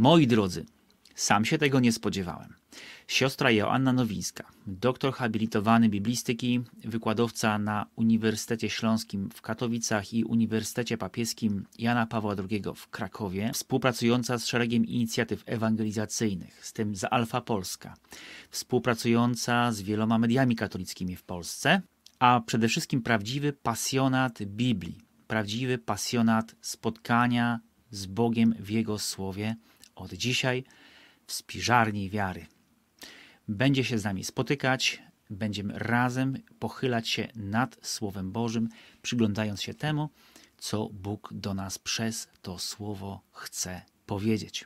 Moi drodzy, sam się tego nie spodziewałem. Siostra Joanna Nowińska, doktor habilitowany biblistyki, wykładowca na Uniwersytecie Śląskim w Katowicach i Uniwersytecie Papieskim Jana Pawła II w Krakowie, współpracująca z szeregiem inicjatyw ewangelizacyjnych, z tym z Alfa Polska, współpracująca z wieloma mediami katolickimi w Polsce, a przede wszystkim prawdziwy pasjonat Biblii, prawdziwy pasjonat spotkania z Bogiem w Jego Słowie od dzisiaj w spiżarni wiary będzie się z nami spotykać, będziemy razem pochylać się nad Słowem Bożym, przyglądając się temu, co Bóg do nas przez to Słowo chce powiedzieć.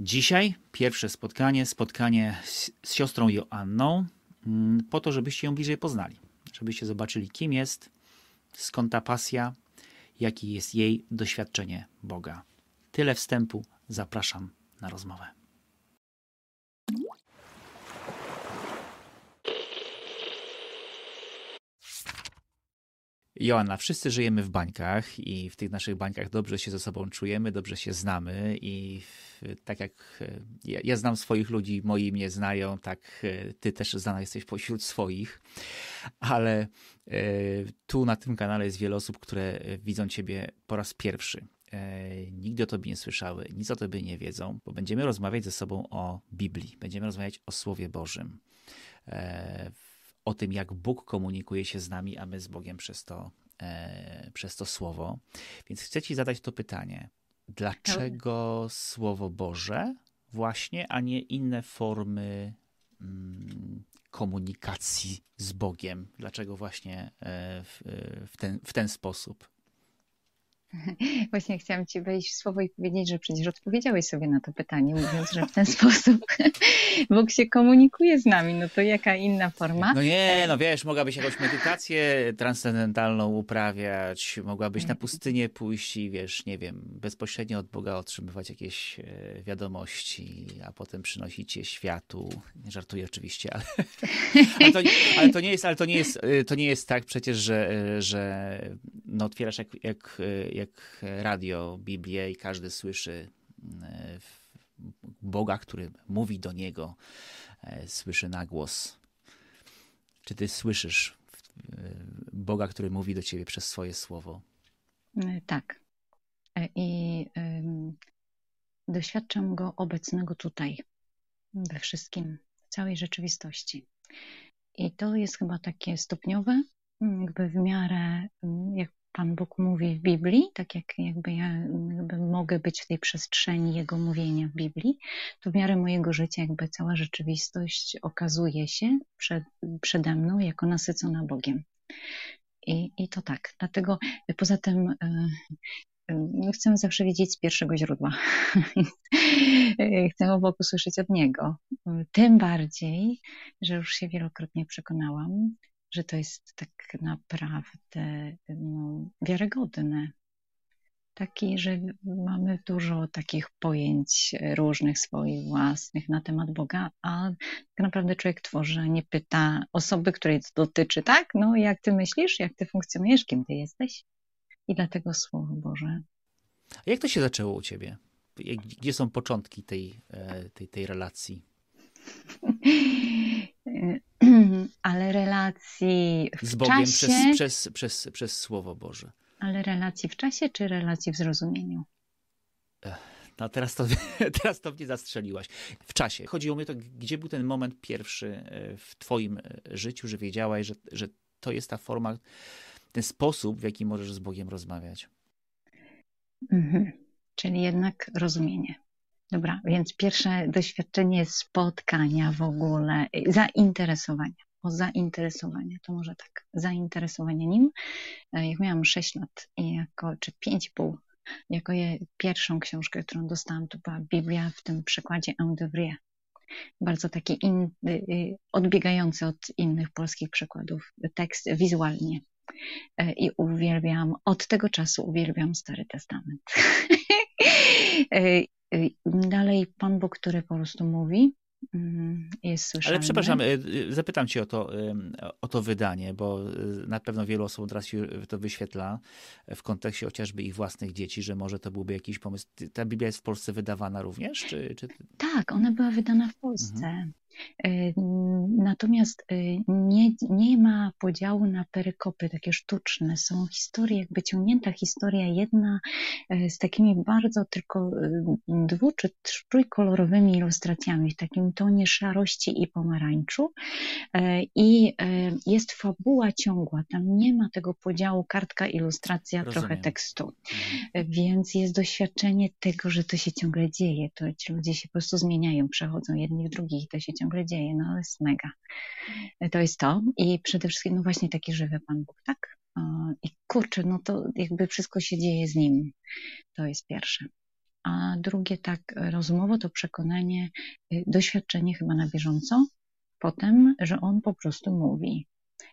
Dzisiaj pierwsze spotkanie, spotkanie z, siostrą Joanną, mm, po to, żebyście ją bliżej poznali, żebyście zobaczyli, kim jest, skąd ta pasja, jakie jest jej doświadczenie Boga. Tyle wstępu, zapraszam na rozmowę. Joanna, wszyscy żyjemy w bańkach i w tych naszych bańkach dobrze się ze sobą czujemy, dobrze się znamy i tak jak e, ja, ja znam swoich ludzi, moi mnie znają, tak e, ty też znana jesteś pośród swoich, ale e, tu na tym kanale jest wiele osób, które widzą ciebie po raz pierwszy. Nigdy o tobie nie słyszały, nic o tobie nie wiedzą, bo będziemy rozmawiać ze sobą o Biblii, będziemy rozmawiać o Słowie Bożym o tym, jak Bóg komunikuje się z nami, a my z Bogiem przez to, e, przez to słowo. Więc chcę Ci zadać to pytanie. Dlaczego Słowo Boże właśnie, a nie inne formy mm, komunikacji z Bogiem? Dlaczego właśnie e, w, ten, w ten sposób? Właśnie chciałam Ci wejść w słowo i powiedzieć, że przecież odpowiedziałeś sobie na to pytanie, mówiąc, że w ten sposób Bóg się komunikuje z nami. No to jaka inna forma? No nie, no wiesz, mogłabyś jakąś medytację transcendentalną uprawiać, mogłabyś na pustynię pójść i wiesz, nie wiem, bezpośrednio od Boga otrzymywać jakieś e, wiadomości, a potem przynosić je światu. Nie żartuję oczywiście, ale, ale, to, ale to nie jest, ale to nie jest, e, to nie jest tak przecież, że, e, że no otwierasz jak, jak, jak jak radio, Biblię i każdy słyszy e, Boga, który mówi do niego, e, słyszy na głos. Czy ty słyszysz e, Boga, który mówi do ciebie przez swoje słowo? Tak. I doświadczam go obecnego tutaj, we wszystkim, w całej rzeczywistości. I to jest chyba takie stopniowe, jakby w miarę, jak Pan Bóg mówi w Biblii, tak jak jakby ja jakby mogę być w tej przestrzeni Jego mówienia w Biblii, to w miarę mojego życia jakby cała rzeczywistość okazuje się przed, przede mną jako nasycona Bogiem. I, I to tak. Dlatego poza tym yy, chcę zawsze wiedzieć z pierwszego źródła. chcę obok usłyszeć od Niego. Tym bardziej, że już się wielokrotnie przekonałam, że to jest tak naprawdę no, wiarygodne. Taki, że mamy dużo takich pojęć różnych swoich własnych na temat Boga, a tak naprawdę człowiek tworzy, nie pyta osoby, której to dotyczy, tak? No, jak ty myślisz, jak ty funkcjonujesz, kim ty jesteś? I dlatego Słowo Boże. A jak to się zaczęło u ciebie? Gdzie są początki tej, e, tej, tej relacji? ale relacji w Z Bogiem czasie, przez, przez, przez, przez Słowo Boże. Ale relacji w czasie, czy relacji w zrozumieniu? No teraz to, teraz to mnie zastrzeliłaś. W czasie. Chodzi o mnie to, gdzie był ten moment pierwszy e, w twoim e, życiu, że wiedziałaś, że, że to jest ta forma, ten sposób, w jaki możesz z Bogiem rozmawiać. Mhm. Czyli jednak rozumienie. Dobra, więc pierwsze doświadczenie spotkania w ogóle, zainteresowania. O zainteresowanie, to może tak, zainteresowanie nim. E, jak miałam 6 lat, i jako, czy 5,5, jako je, pierwszą książkę, którą dostałam, to była Biblia w tym przekładzie Endevrier. Bardzo taki in, y, y, odbiegający od innych polskich przekładów tekst wizualnie. E, I uwielbiam, od tego czasu uwielbiam Stary Testament. E, dalej Pan Bóg, który po prostu mówi, jest słyszalny. Ale przepraszam, y, y, zapytam cię o to, o to wydanie, bo y, na pewno wielu osób teraz się to wyświetla w kontekście chociażby ich własnych dzieci, że może to byłby jakiś pomysł. Ta Biblia jest w Polsce wydawana również? Czy, czy... Tak, ona była wydana w Polsce. Mhm. Natomiast nie, nie ma podziału na perykopy takie sztuczne. Są historie, jakby ciągnięta historia jedna z takimi bardzo tylko dwu czy trójkolorowymi ilustracjami, w takim tonie szarości i pomarańczu. I jest fabuła ciągła. Tam nie ma tego podziału kartka, ilustracja, Rozumiem. trochę tekstu. Mhm. Więc jest doświadczenie tego, że to się ciągle dzieje. To ci ludzie się po prostu zmieniają, przechodzą jedni w drugich i to się ciągle dzieje, no jest mega. To jest to i przede wszystkim, no właśnie taki żywy Pan Bóg, tak? I kurczę, no to jakby wszystko się dzieje z Nim. To jest pierwsze. A drugie tak rozumowo to przekonanie, y, doświadczenie chyba na bieżąco, potem, że On po prostu mówi.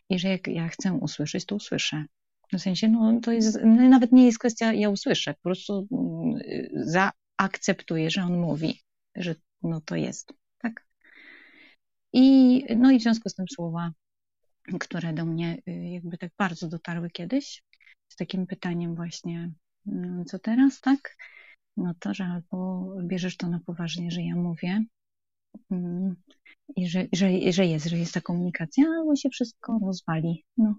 I że jak ja chcę usłyszeć, to usłyszę. W sensie, no to jest, no, nawet nie jest kwestia, ja usłyszę, po prostu y, zaakceptuję, że on mówi, że no to jest? I, no i w związku z tym słowa, które do mnie y, jakby tak bardzo dotarły kiedyś, z takim pytaniem właśnie, mm, co teraz, tak? No to, że albo bierzesz to na poważnie, że ja mówię mm, i że, że, że jest, że jest ta komunikacja, albo się wszystko rozwali. No.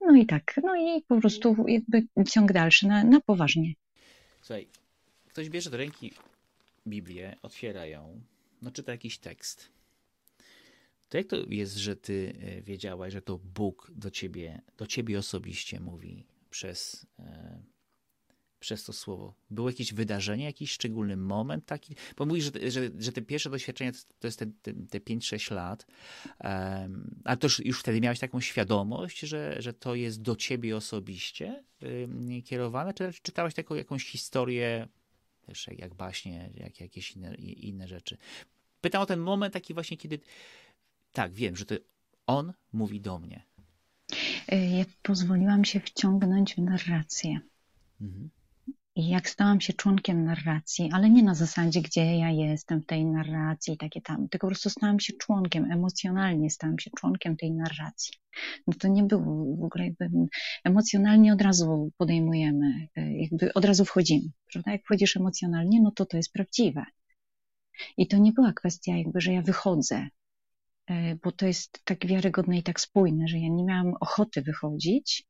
no i tak, no i po prostu jakby ciąg dalszy, na, na poważnie. Słuchaj, ktoś bierze do ręki Biblię, otwiera ją, no czyta jakiś tekst to jak to jest, że ty e, wiedziałaś, że to Bóg do ciebie, do ciebie osobiście mówi przez, e, przez to słowo? Było jakieś wydarzenie, jakiś szczególny moment taki? Bo mówisz, że, że, że te pierwsze doświadczenie to jest te, te, te 5-6 lat, um, ale to już, już wtedy miałeś taką świadomość, że, że to jest do ciebie osobiście um, kierowane? Czy czytałeś taką jakąś historię, też jak, jak baśnie, jak jakieś inne, inne rzeczy? Pytam o ten moment taki właśnie, kiedy tak, wiem, że to on mówi do mnie. Y, ja pozwoliłam się wciągnąć w narrację. Mhm. I jak stałam się członkiem narracji, ale nie na zasadzie, gdzie ja jestem w tej narracji, takie tam, tylko po prostu stałam się członkiem, emocjonalnie stałam się członkiem tej narracji. No to nie było w ogóle jakby emocjonalnie od razu podejmujemy, y, jakby od razu wchodzimy, prawda? Jak wchodzisz emocjonalnie, no to to jest prawdziwe. I to nie była kwestia jakby, że ja wychodzę E, bo to jest tak wiarygodne i tak spójne, że ja nie miałam ochoty wychodzić.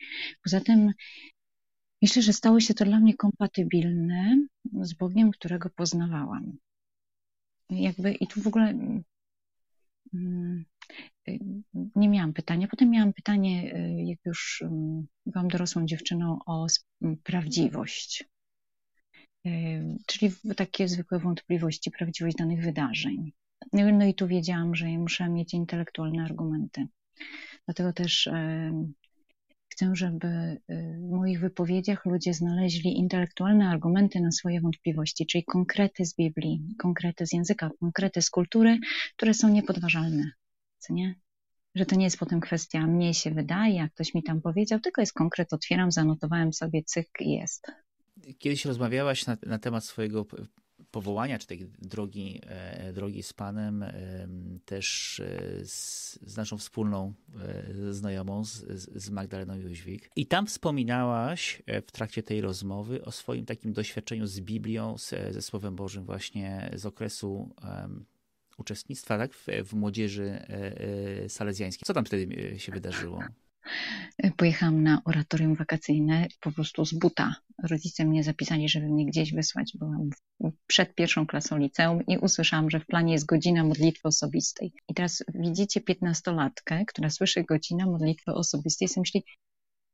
Poza tym myślę, że stało się to dla mnie kompatybilne z Bogiem, którego poznawałam. Jakby i tu w ogóle mm, nie miałam pytania. Potem miałam pytanie, e, jak już mm, byłam dorosłą dziewczyną, o prawdziwość. E, czyli takie zwykłe wątpliwości, prawdziwość danych wydarzeń. No i tu wiedziałam, że muszę mieć intelektualne argumenty. Dlatego też chcę, żeby y, w moich wypowiedziach ludzie znaleźli intelektualne argumenty na swoje wątpliwości, czyli konkrety z Biblii, konkrety z języka, konkrety z kultury, które są niepodważalne. Co nie? Że to nie jest potem kwestia mnie się wydaje, jak ktoś mi tam powiedział, tylko jest konkret, otwieram, zanotowałem sobie, cyk jest. Kiedyś rozmawiałaś na, na temat swojego powołania, czy tej drogi, e, drogi z Panem, też e, z, naszą wspólną e, znajomą, z, Magdaleną Jóźwik. I tam wspominałaś w trakcie tej rozmowy o swoim takim doświadczeniu z Biblią, ze Słowem Bożym właśnie z okresu uczestnictwa tak, w, w młodzieży salezjańskiej. Co tam wtedy się wydarzyło? Pojechałam na oratorium wakacyjne po prostu z buta. Rodzice mnie zapisali, żeby mnie gdzieś wysłać. Byłam przed pierwszą klasą liceum i usłyszałam, że w planie jest godzina modlitwy osobistej. I teraz widzicie piętnastolatkę, która słyszy godzina modlitwy osobistej i sobie myśli,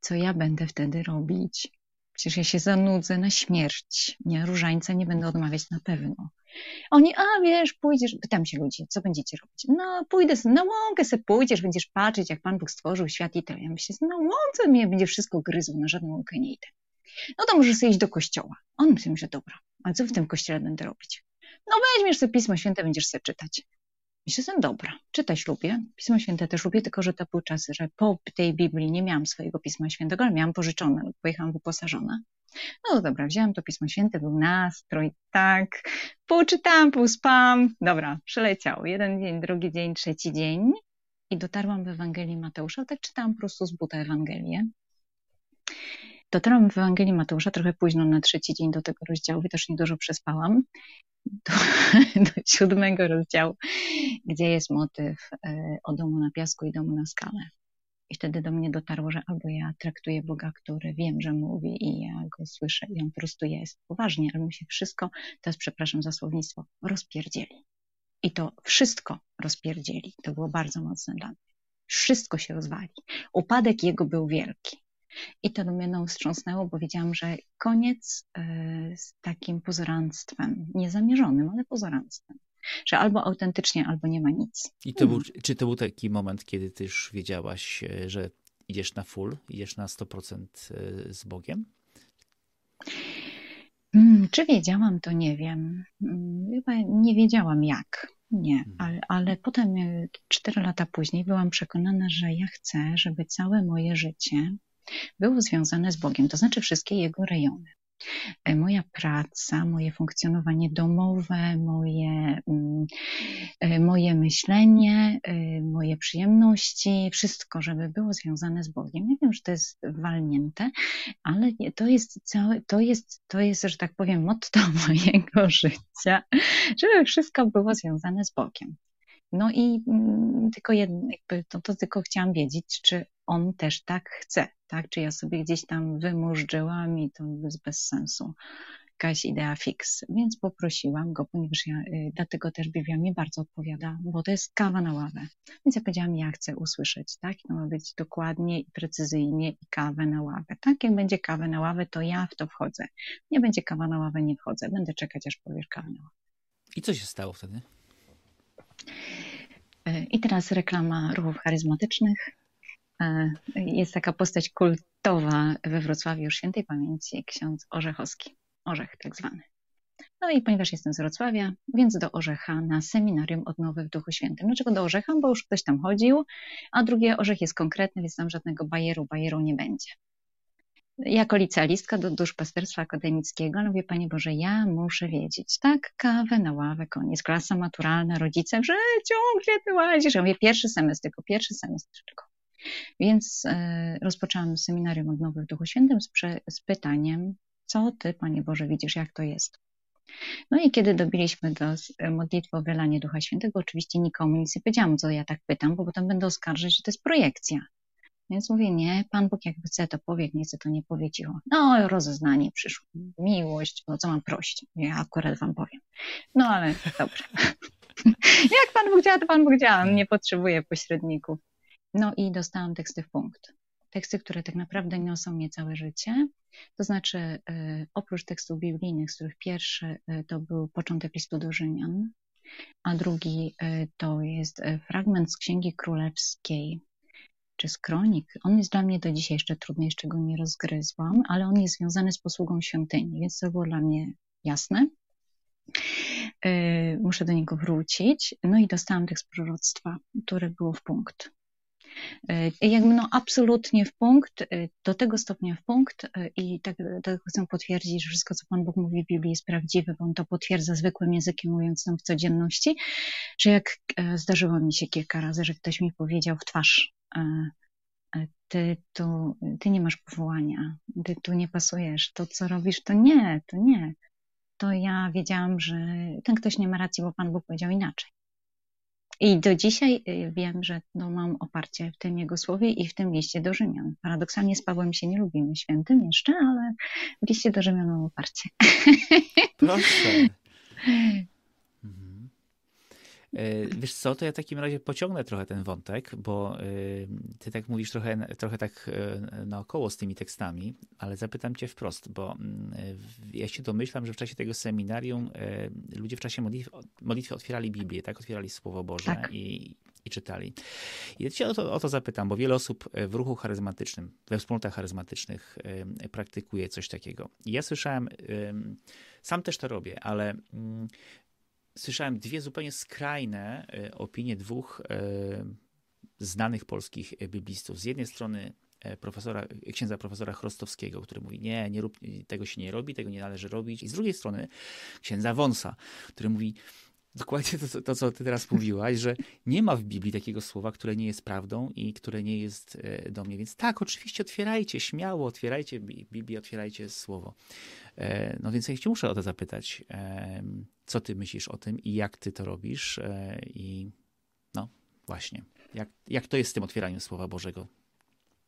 co ja będę wtedy robić? Przecież ja się zanudzę na śmierć. Nie, różańca nie będę odmawiać na pewno. Oni, a wiesz, pójdziesz, pytam się ludzi, co będziecie robić? No, pójdę na łąkę se pójdziesz, będziesz patrzeć, jak Pan Bóg stworzył świat i tyle. Ja myślę, na łące mnie będzie wszystko gryzło, na żadną łąkę nie idę. No to może sobie iść do kościoła. On myśli, że dobra, a co w tym kościele będę robić? No weźmiesz sobie Pismo Święte, będziesz sobie czytać. Myślę sobie, dobra, czytać lubię, Pismo Święte też lubię, tylko że to był czas, że po tej Biblii nie miałam swojego Pisma Świętego, ale miałam pożyczone, pojechałam wyposażona. No dobra, wzięłam to Pismo Święte, był nastrój, tak, poczytałam, spam, dobra, przeleciał. Jeden dzień, drugi dzień, trzeci dzień i dotarłam w Ewangelii Mateusza, tak czytałam po prostu z buta Ewangelię. Dotarłam w Ewangelii Mateusza trochę późno na trzeci dzień do tego rozdziału, widocznie dużo przespałam do, do siódmego rozdziału, gdzie jest motyw e, o domu na piasku i domu na skale. I wtedy do mnie dotarło, że albo ja traktuję Boga, który wiem, że mówi i ja go słyszę i on po prostu jest poważnie, albo mi się wszystko, teraz przepraszam za słownictwo, rozpierdzieli. I to wszystko rozpierdzieli. To było bardzo mocne dla mnie. Wszystko się rozwali. Upadek jego był wielki. I to mnie no, wstrząsnęło, bo wiedziałam, że koniec e, z takim pozoranstwem, niezamierzonym, ale pozoranstwem. Że albo autentycznie, albo nie ma nic. I to był, czy to był taki moment, kiedy ty już wiedziałaś, e, że idziesz na full, idziesz na 100% e, z Bogiem? Hmm, czy wiedziałam, to nie wiem. Hmm, chyba nie wiedziałam jak. Nie, mhm. ale, ale potem, cztery lata później, byłam przekonana, że ja chcę, żeby całe moje życie było związane z Bogiem, to znaczy wszystkie Jego rejony. E, moja praca, moje funkcjonowanie domowe, moje, mm, e, moje myślenie, e, moje przyjemności, wszystko, żeby było związane z Bogiem. Nie wiem, że to jest walnięte, ale to jest całe, to jest, to jest, że tak powiem, motto mojego życia, żeby wszystko było związane z Bogiem. No i mm, tylko jedno, to, to tylko chciałam wiedzieć, czy on też tak chce, tak? Czy ja sobie gdzieś tam wymurzyłam i to jest bez sensu jakaś idea fix, więc poprosiłam go, ponieważ ja, y, dlatego też Biblia mi bardzo odpowiada, bo to jest kawa na ławę. Więc ja powiedziałam, ja chcę usłyszeć, tak? To ma być dokładnie i precyzyjnie i kawę na ławę. Tak, jak będzie kawę na ławę, to ja w to wchodzę. Nie będzie kawa na ławę, nie wchodzę. Będę czekać, aż powiesz kawę na ławę. I co się stało wtedy? Y, I teraz reklama ruchów charyzmatycznych. E, jest taka postać kultowa we Wrocławiu świętej pamięci, ksiądz Orzechowski, Orzech tak zwany. No i ponieważ jestem z Wrocławia, więc do Orzecha na seminarium odnowy w Duchu Świętym. Dlaczego do Orzecha? Bo już ktoś tam chodził, a drugie, Orzech jest konkretny, więc tam żadnego bajeru, bajeru nie będzie. Jako licealistka do duszpasterstwa akademickiego, no wie Panie Boże, ja muszę wiedzieć, tak, kawę na ławę, koniec, klasa maturalna, rodzice w życiu, gdzie ty łazisz? Ja mówię, pierwszy semestr, tylko pierwszy semestr, tylko więc e, rozpoczęłam seminarium odnowy w Duchu Świętym z, z pytaniem, co Ty, Panie Boże, widzisz, jak to jest? No i kiedy dobiliśmy do e, modlitwy o wylanie Ducha Świętego, oczywiście nikomu nic nie powiedziałam, co ja tak pytam, bo potem będę oskarżać, że to jest projekcja. Więc mówię, nie, Pan Bóg jak chce to powie, nie chce to nie powie cicho. No, rozeznanie przyszło, miłość, no co mam prosić? Ja akurat Wam powiem. No ale dobrze. jak Pan Bóg działa, to Pan Bóg działa, nie potrzebuje pośredników. No i dostałam teksty w punkt. Teksty, które tak naprawdę niosą mnie całe życie. To znaczy, y, oprócz tekstów biblijnych, z których pierwszy y, to był początek listu do Rzymian, a drugi y, to jest fragment z Księgi Królewskiej, czy z kronik. On jest dla mnie do dzisiaj jeszcze trudny, jeszcze go nie rozgryzłam, ale on jest związany z posługą świątyni, więc to było dla mnie jasne. Muszę do niego wrócić. No i dostałam tekst proroctwa, które było w punkt. E, jakby no absolutnie w punkt, e, do tego stopnia w punkt e, i tak, tak chcę potwierdzić, że wszystko, co Pan Bóg mówi w Biblii jest prawdziwe, bo On to potwierdza zwykłym językiem, mówiąc nam w codzienności, że jak zdarzyło mi się kilka razy, że ktoś mi powiedział w twarz, ty tu, ty nie masz powołania, ty tu nie pasujesz, to co robisz, to nie, to nie. To ja wiedziałam, że ten ktoś nie ma racji, bo Pan Bóg powiedział inaczej. I do dzisiaj y, wiem, że no, mam oparcie w tym jego słowie i w tym liście do Rzymian. Paradoksalnie z Pawłem się nie lubimy świętym jeszcze, ale w liście do Rzymian mam oparcie. Proszę. E, wiesz co, to ja w takim razie pociągnę trochę ten wątek, bo e, ty tak mówisz trochę, trochę tak e, naokoło z tymi tekstami, ale zapytam cię wprost, bo mm, ja się domyślam, że w czasie tego seminarium ludzie w czasie modlitwy, modlitwy otwierali Biblię, tak? Otwierali Słowo Boże tak. i, i czytali. I ja cię o to, o to zapytam, bo wiele osób w ruchu charyzmatycznym, we wspólnotach charyzmatycznych praktykuje coś takiego. I ja słyszałem, sam też to robię, ale mm, Słyszałem dwie zupełnie skrajne e, opinie dwóch znanych polskich biblistów. Z jednej strony profesora, księdza profesora Chrostowskiego, który mówi, nie, nie rób, tego się nie robi, tego nie należy robić. I z drugiej strony księdza Wonsa, który mówi, dokładnie to, to, co ty teraz mówiłaś, że nie ma w Biblii takiego słowa, które nie jest prawdą i które nie jest e, do mnie. Więc tak, oczywiście otwierajcie, śmiało otwierajcie Biblię, otwierajcie słowo. E, no więc ja cię muszę o to zapytać, co ty myślisz o tym i jak ty to robisz e, i no właśnie, jak, jak to jest z tym otwieraniem Słowa Bożego?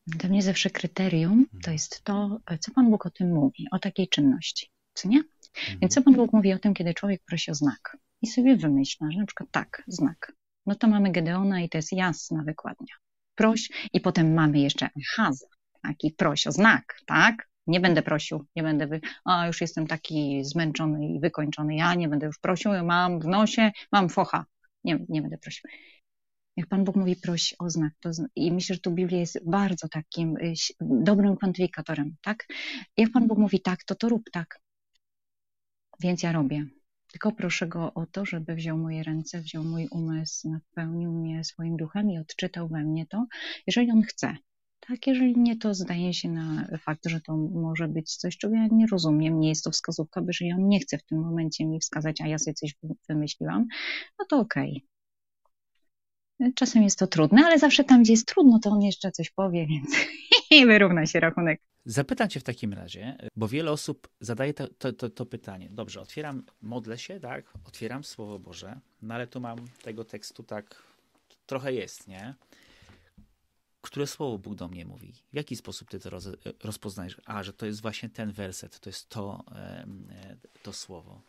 Dla mnie zawsze kryterium to mhm. jest to, co Pan Bóg o tym mówi, o takiej czynności, co nie? Mhm. Więc co Pan Bóg mówi o tym, kiedy człowiek prosi o znak? I sobie wymyśla, że na przykład tak, znak. No to mamy Gedeona i to jest jasna wykładnia. Proś i potem mamy jeszcze Haza, taki proś o znak, tak? Nie będę prosił, nie będę, wy... a już jestem taki zmęczony i wykończony, ja nie będę już prosił, mam w nosie, mam focha, nie, nie będę prosił. Jak Pan Bóg mówi proś o znak, to i myślę, że tu Biblia jest bardzo takim y, dobrym kwantyfikatorem, tak? Jak Pan Bóg mówi tak, to to rób tak. Więc ja robię. Tylko proszę go o to, żeby wziął moje ręce, wziął mój umysł, napełnił mnie swoim duchem i odczytał we mnie to, jeżeli on chce. Tak, jeżeli nie, to zdaje się na fakt, że to może być coś, czego ja nie rozumiem, nie jest to wskazówka, bo jeżeli on nie chce w tym momencie mi wskazać, a ja sobie coś wymyśliłam, no to okej. Okay. Czasem jest to trudne, ale zawsze tam, gdzie jest trudno, to on jeszcze coś powie, więc wyrówna się rachunek. Zapytam cię w takim razie, bo wiele osób zadaje to, to, to, to, pytanie. Dobrze, otwieram, modlę się, tak? Otwieram Słowo Boże, no ale tu mam tego tekstu tak, trochę jest, nie? Które słowo Bóg do mnie mówi? W jaki sposób ty to roz, rozpoznajesz? A, że to jest właśnie ten werset, to jest to, to słowo.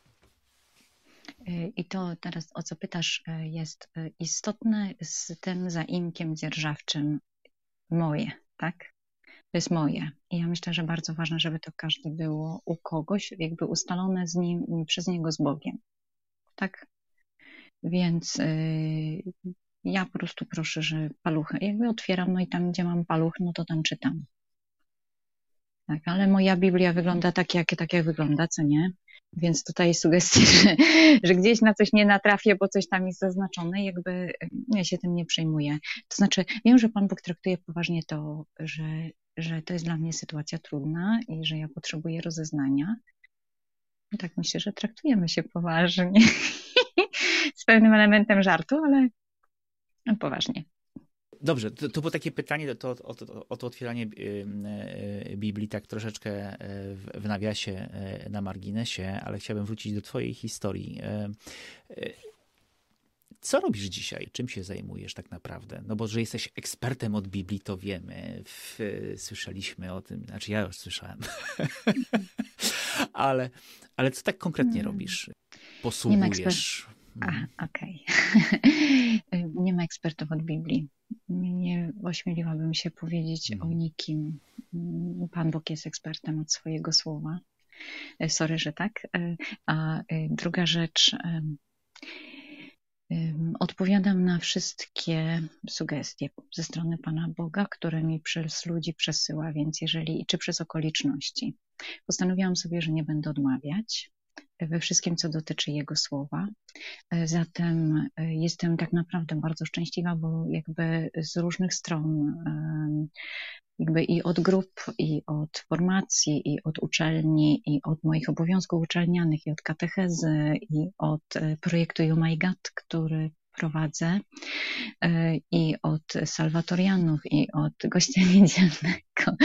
I to teraz, o co pytasz, jest istotne z tym zaimkiem dzierżawczym moje, tak? to jest moje. I ja myślę, że bardzo ważne, żeby to każde było u kogoś, jakby ustalone z nim, przez niego z Bogiem. Tak? Więc yy, ja po prostu proszę, że paluchy, jakby otwieram, no i tam, gdzie mam paluch, no to tam czytam. Tak, ale moja Biblia wygląda tak, jak, tak, jak wygląda, co nie? Więc tutaj sugestia, że, że gdzieś na coś nie natrafię, bo coś tam jest zaznaczone, jakby ja się tym nie przejmuję. To znaczy, wiem, że Pan Bóg traktuje poważnie to, że że to jest dla mnie sytuacja trudna i że ja potrzebuję rozeznania. I tak myślę, że traktujemy się poważnie. Z pewnym elementem żartu, ale poważnie. Dobrze, to, to było takie pytanie to, o, to, o to otwieranie y, Biblii tak troszeczkę y, w nawiasie, y, na marginesie, ale chciałbym wrócić do twojej historii. Co robisz dzisiaj? Czym się zajmujesz tak naprawdę? No bo, że jesteś ekspertem od Biblii, to wiemy. W, słyszeliśmy o tym, znaczy ja już słyszałem. ale, ale co tak konkretnie hmm. robisz? Posługujesz? Okej. Okay. nie ma ekspertów od Biblii. Nie ośmieliłabym się powiedzieć o mhm. nikim. Pan Bóg jest ekspertem od swojego słowa. E, sorry, że tak. E, a e, druga rzecz Odpowiadam na wszystkie sugestie ze strony Pana Boga, które mi przez ludzi przesyła, więc jeżeli, czy przez okoliczności. Postanowiłam sobie, że nie będę odmawiać we wszystkim, co dotyczy Jego słowa. E, zatem e, jestem tak naprawdę bardzo szczęśliwa, bo jakby z różnych stron jakby i od grup, i od formacji, i od uczelni, i od moich obowiązków uczelnianych, i od katechezy, i od e, projektu You My God, który prowadzę e, i od salwatorianów, i od gościa niedzielnego,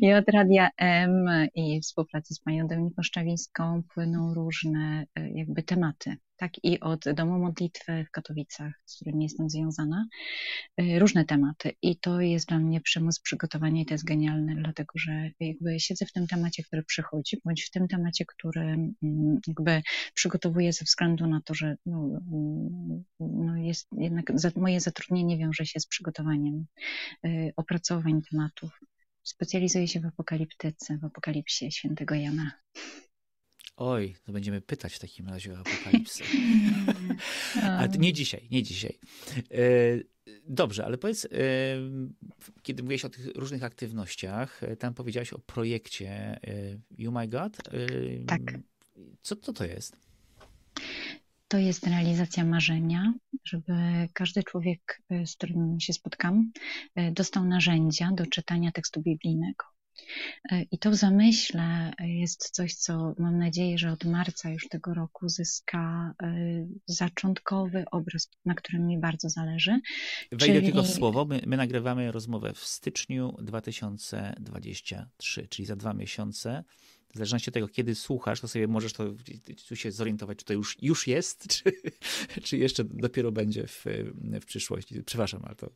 i od Radia M, i współpracy z panią Dominiką Szczawińską płyną różne e, jakby tematy tak i od Domu Modlitwy w Katowicach, z którym jestem związana, y, różne tematy. I to jest dla mnie przymus przygotowania i to jest genialne, dlatego że jakby siedzę w tym temacie, który przychodzi, bądź w tym temacie, który mm, jakby przygotowuję ze względu na to, że no, mm, no jest jednak moje zatrudnienie wiąże się z przygotowaniem y, opracowań tematów. Specjalizuję się w apokaliptyce, w apokalipsie świętego Jana. Oj, to będziemy pytać w takim razie o apokalipsę. ale nie dzisiaj, nie dzisiaj. E, dobrze, ale powiedz, e, kiedy mówiłeś o tych różnych aktywnościach, e, tam powiedziałaś o projekcie You My God. Tak. Co, co to jest? to jest realizacja marzenia, żeby każdy człowiek, z którym się spotkam, dostał narzędzia do czytania tekstu biblijnego. Y, I to w zamyśle jest coś, co mam nadzieję, że od marca już tego roku zyska zaczątkowy obraz, na którym mi bardzo zależy. Wejdę czyli... tylko w słowo. My, my nagrywamy rozmowę w styczniu 2023, czyli za dwa miesiące w zależności od tego, kiedy słuchasz, to sobie możesz to tu się zorientować, czy to już, już jest, czy, czy jeszcze dopiero będzie w, w przyszłości. Przepraszam, ale to.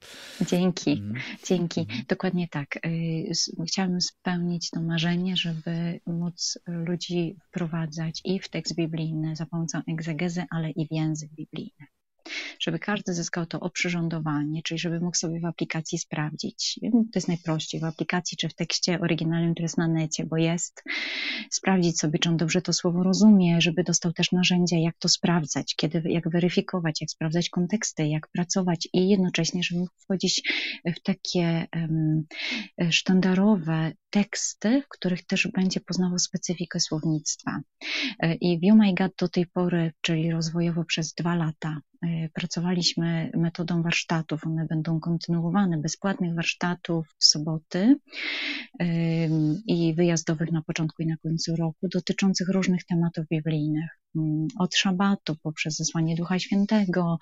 Dzięki, mhm. dzięki. Mhm. Dokładnie tak. Y, chciałabym spełnić to marzenie, żeby móc ludzi wprowadzać i w tekst biblijny za pomocą egzegezy, ale i w język biblijny żeby każdy zyskał to oprzyrządowanie, czyli żeby mógł sobie w aplikacji sprawdzić. To jest najprościej w aplikacji czy w tekście oryginalnym, który jest na necie, bo jest, sprawdzić sobie, czy on dobrze to słowo rozumie, żeby dostał też narzędzia, jak to sprawdzać, kiedy, jak weryfikować, jak sprawdzać konteksty, jak pracować i jednocześnie, żeby mógł wchodzić w takie um, sztandarowe teksty, w których też będzie poznawał specyfikę słownictwa. E, I w My God do tej pory, czyli rozwojowo przez dwa lata, e, pracowaliśmy metodą warsztatów. One będą kontynuowane, bezpłatnych warsztatów w soboty i wyjazdowych na początku i na końcu roku, dotyczących różnych tematów biblijnych. Mm, od szabatu, poprzez zesłanie Ducha Świętego,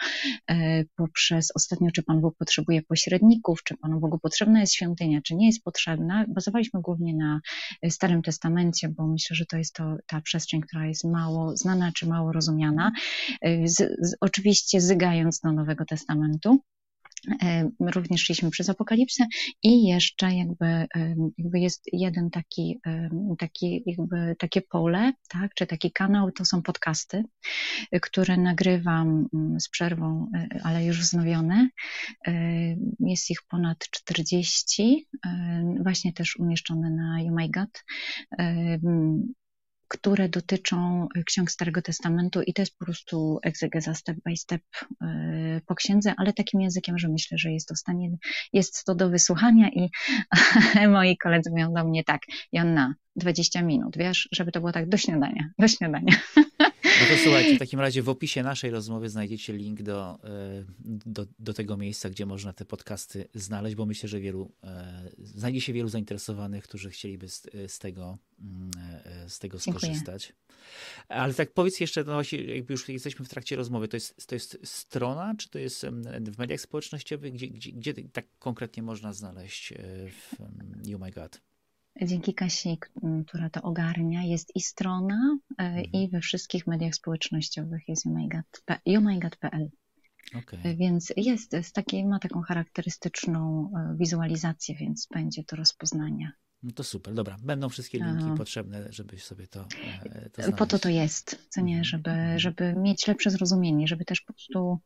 e, poprzez ostatnio, czy Pan Bóg potrzebuje pośredników, czy Panu Bogu potrzebna jest świątynia, czy nie jest potrzebna. Bazowaliśmy głównie na Starym Testamencie, bo myślę, że to jest to, ta przestrzeń, która jest mało znana, czy mało rozumiana. E, z, z, oczywiście zygając do Nowego Testamentu. E, również szliśmy przez apokalipsę i jeszcze jakby, e, jakby jest jeden taki, e, taki jakby takie pole, tak, czy taki kanał, to są podcasty, które nagrywam mm, z przerwą, ale już wznowione. Jest ich ponad 40, właśnie też umieszczone na Oh My God które dotyczą e, ksiąg Starego Testamentu i to jest po prostu egzegeza step by step e, po księdze, ale takim językiem, że myślę, że jest to, stanie, jest to do wysłuchania i moi koledzy mówią do mnie tak, Janna, 20 minut, wiesz, żeby to było tak do śniadania, do śniadania. No to słuchajcie, w takim razie w opisie naszej rozmowy znajdziecie link do, e, do, do tego miejsca, gdzie można te podcasty znaleźć, bo myślę, że wielu, znajdzie się wielu zainteresowanych, którzy chcieliby z, z tego, mm, e, z tego skorzystać. Dziękuję. Ale tak powiedz jeszcze, no właśnie, jakby już jesteśmy w trakcie rozmowy, to jest, to jest strona, czy to jest w mediach społecznościowych, gdzie, gdzie, gdzie tak konkretnie można znaleźć w You My God? dzięki Kasi, która to ogarnia, jest i strona, e, mhm. i we wszystkich mediach społecznościowych jest youmygod.pl. Okay. Więc jest, jest taki, ma taką charakterystyczną e, wizualizację, więc będzie to rozpoznania. No to super, dobra. Będą wszystkie linki Aha. potrzebne, żebyś sobie to, e, to Po to to jest, co nie, mhm. żeby, mhm. żeby mieć lepsze zrozumienie, żeby też po prostu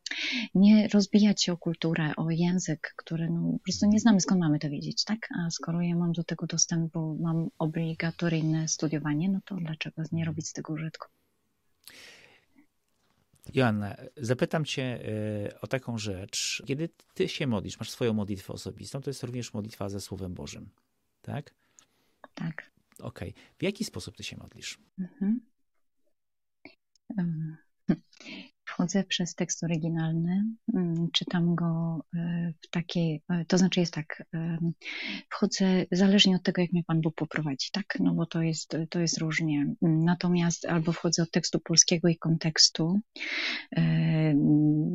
nie rozbijać się o kulturę, o język, który no, po prostu nie znamy, skąd mamy to wiedzieć, tak? A skoro ja mam do tego dostęp, bo mam obligatoryjne studiowanie, no to dlaczego nie mhm. robić z tego użytku? Joanna, zapytam Cię e, o taką rzecz. Kiedy Ty się modlisz, masz swoją modlitwę osobistą, to jest również modlitwa ze Słowem Bożym, tak? Tak. Okej. Okay. W jaki sposób ty się modlisz? Mhm. Wchodzę przez tekst oryginalny, mm, czytam go e, w takiej, e, to znaczy jest tak, wchodzę zależnie od tego, jak mnie Pan Bóg poprowadzi, tak? No bo to jest, to jest różnie. Natomiast albo wchodzę od tekstu polskiego i kontekstu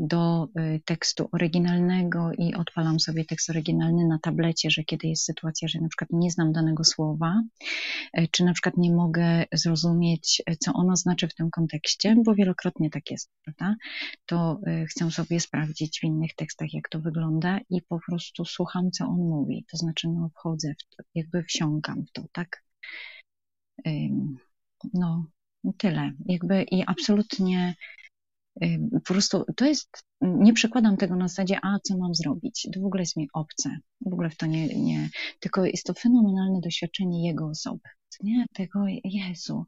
do e, tekstu oryginalnego i odpalam sobie tekst oryginalny na tablecie, że kiedy jest sytuacja, że na przykład nie znam danego słowa, czy na przykład nie mogę zrozumieć, co ono znaczy w tym kontekście, bo wielokrotnie tak jest, prawda? To y, chcę sobie sprawdzić w innych tekstach, jak to wygląda i po prostu słucham, co on mówi. To znaczy, no, wchodzę w to, jakby wsiąkam w to, tak? No, tyle. Jakby i absolutnie po prostu to jest, nie przekładam tego na zasadzie, a co mam zrobić? To w ogóle jest mi obce. W ogóle w to nie, nie, tylko jest to fenomenalne doświadczenie jego osoby. Nie? Tego, Jezu,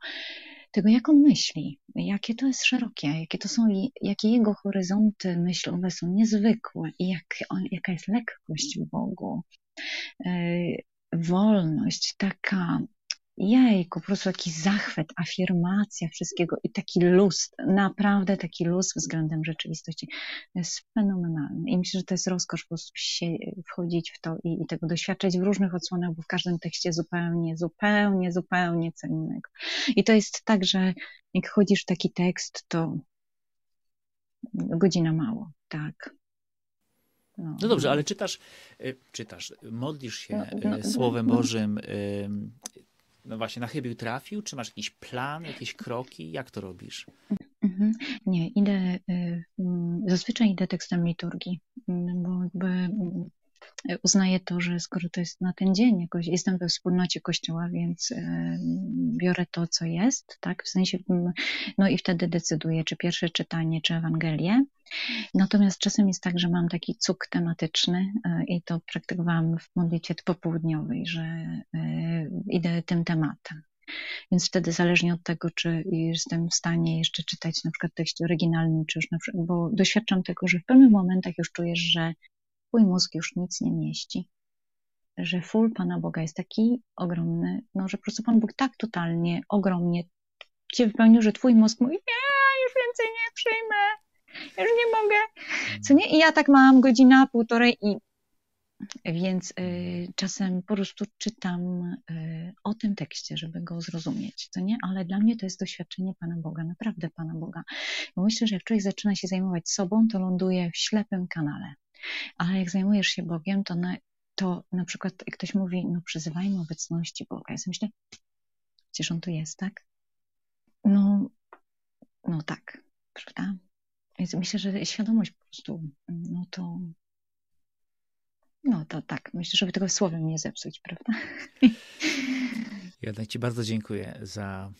tego, jak on myśli, jakie to jest szerokie, jakie to są, jakie jego horyzonty myślowe są niezwykłe i jak, jaka jest lekkość w Bogu. E, wolność, taka jejku, po prostu taki zachwyt, afirmacja wszystkiego i taki luz, naprawdę taki luz względem rzeczywistości. To jest fenomenalne i myślę, że to jest rozkosz po prostu się, wchodzić w to i, i tego doświadczać w różnych odsłonach, bo w każdym tekście zupełnie, zupełnie, zupełnie co innego. I to jest tak, że jak chodzisz w taki tekst, to godzina mało, tak. No, no dobrze, ale czytasz, y, czytasz, modlisz się no, no, y, Słowem no. Bożym, no właśnie, na chybił trafił? Czy masz jakiś plan, jakieś kroki? Jak to robisz? Mhm. Nie, idę, y, mm, zazwyczaj idę tekstem liturgii, bo jakby uznaję to, że skoro to jest na ten dzień, jakoś jestem we wspólnocie Kościoła, więc y, biorę to, co jest, tak, w sensie, no i wtedy decyduję, czy pierwsze czytanie, czy Ewangelię. Natomiast czasem jest tak, że mam taki cuk tematyczny y, i to praktykowałam w modlitwie popołudniowej, że idę tym tematem. Więc wtedy zależnie od tego, czy jestem w stanie jeszcze czytać na przykład tekst oryginalny, czy już na przykład, bo doświadczam tego, że w pewnych momentach już czujesz, że twój mózg już nic nie mieści. Że full Pana Boga jest taki ogromny, no, że po prostu Pan Bóg tak totalnie, ogromnie cię wypełnił, że twój mózg mówi, nie, już więcej nie przyjmę, już nie mogę. Co nie? I ja tak mam godzina, półtorej i więc y, czasem po prostu czytam y, o tym tekście, żeby go zrozumieć, co nie? Ale dla mnie to jest doświadczenie Pana Boga, naprawdę Pana Boga. Bo myślę, że jak człowiek zaczyna się zajmować sobą, to ląduje w ślepym kanale. Ale jak zajmujesz się Bogiem, to na, to na przykład ktoś mówi, no przyzywajmy obecności Boga. Ja sobie myślę, przecież On tu jest, tak? No, no tak, prawda? Więc myślę, że świadomość po prostu, no to no to tak, myślę, żeby tego słowem nie zepsuć, prawda? Ja Ci bardzo dziękuję za,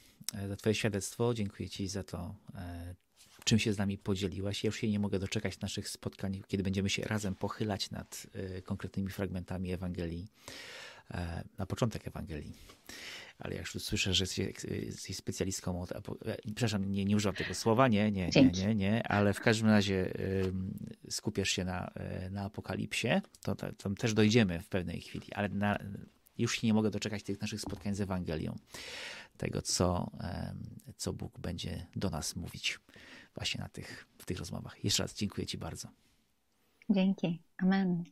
za Twoje świadectwo. Dziękuję Ci za to, e, czym się z nami podzieliłaś. Ja już się nie mogę doczekać naszych spotkań, kiedy będziemy się razem pochylać nad e, konkretnymi fragmentami Ewangelii, na początek Ewangelii. Ale jak już słyszę, że jesteś specjalistką od, przepraszam, nie, nie używam tego słowa, nie, nie, nie, nie, nie, ale w każdym razie skupiasz się na, e, na apokalipsie, to, to też dojdziemy w pewnej chwili, ale na, już się nie mogę doczekać tych naszych spotkań z Ewangelią, tego, co, co Bóg będzie do nas mówić właśnie na tych, w tych rozmowach. Jeszcze raz dziękuję Ci bardzo. Dzięki. Amen.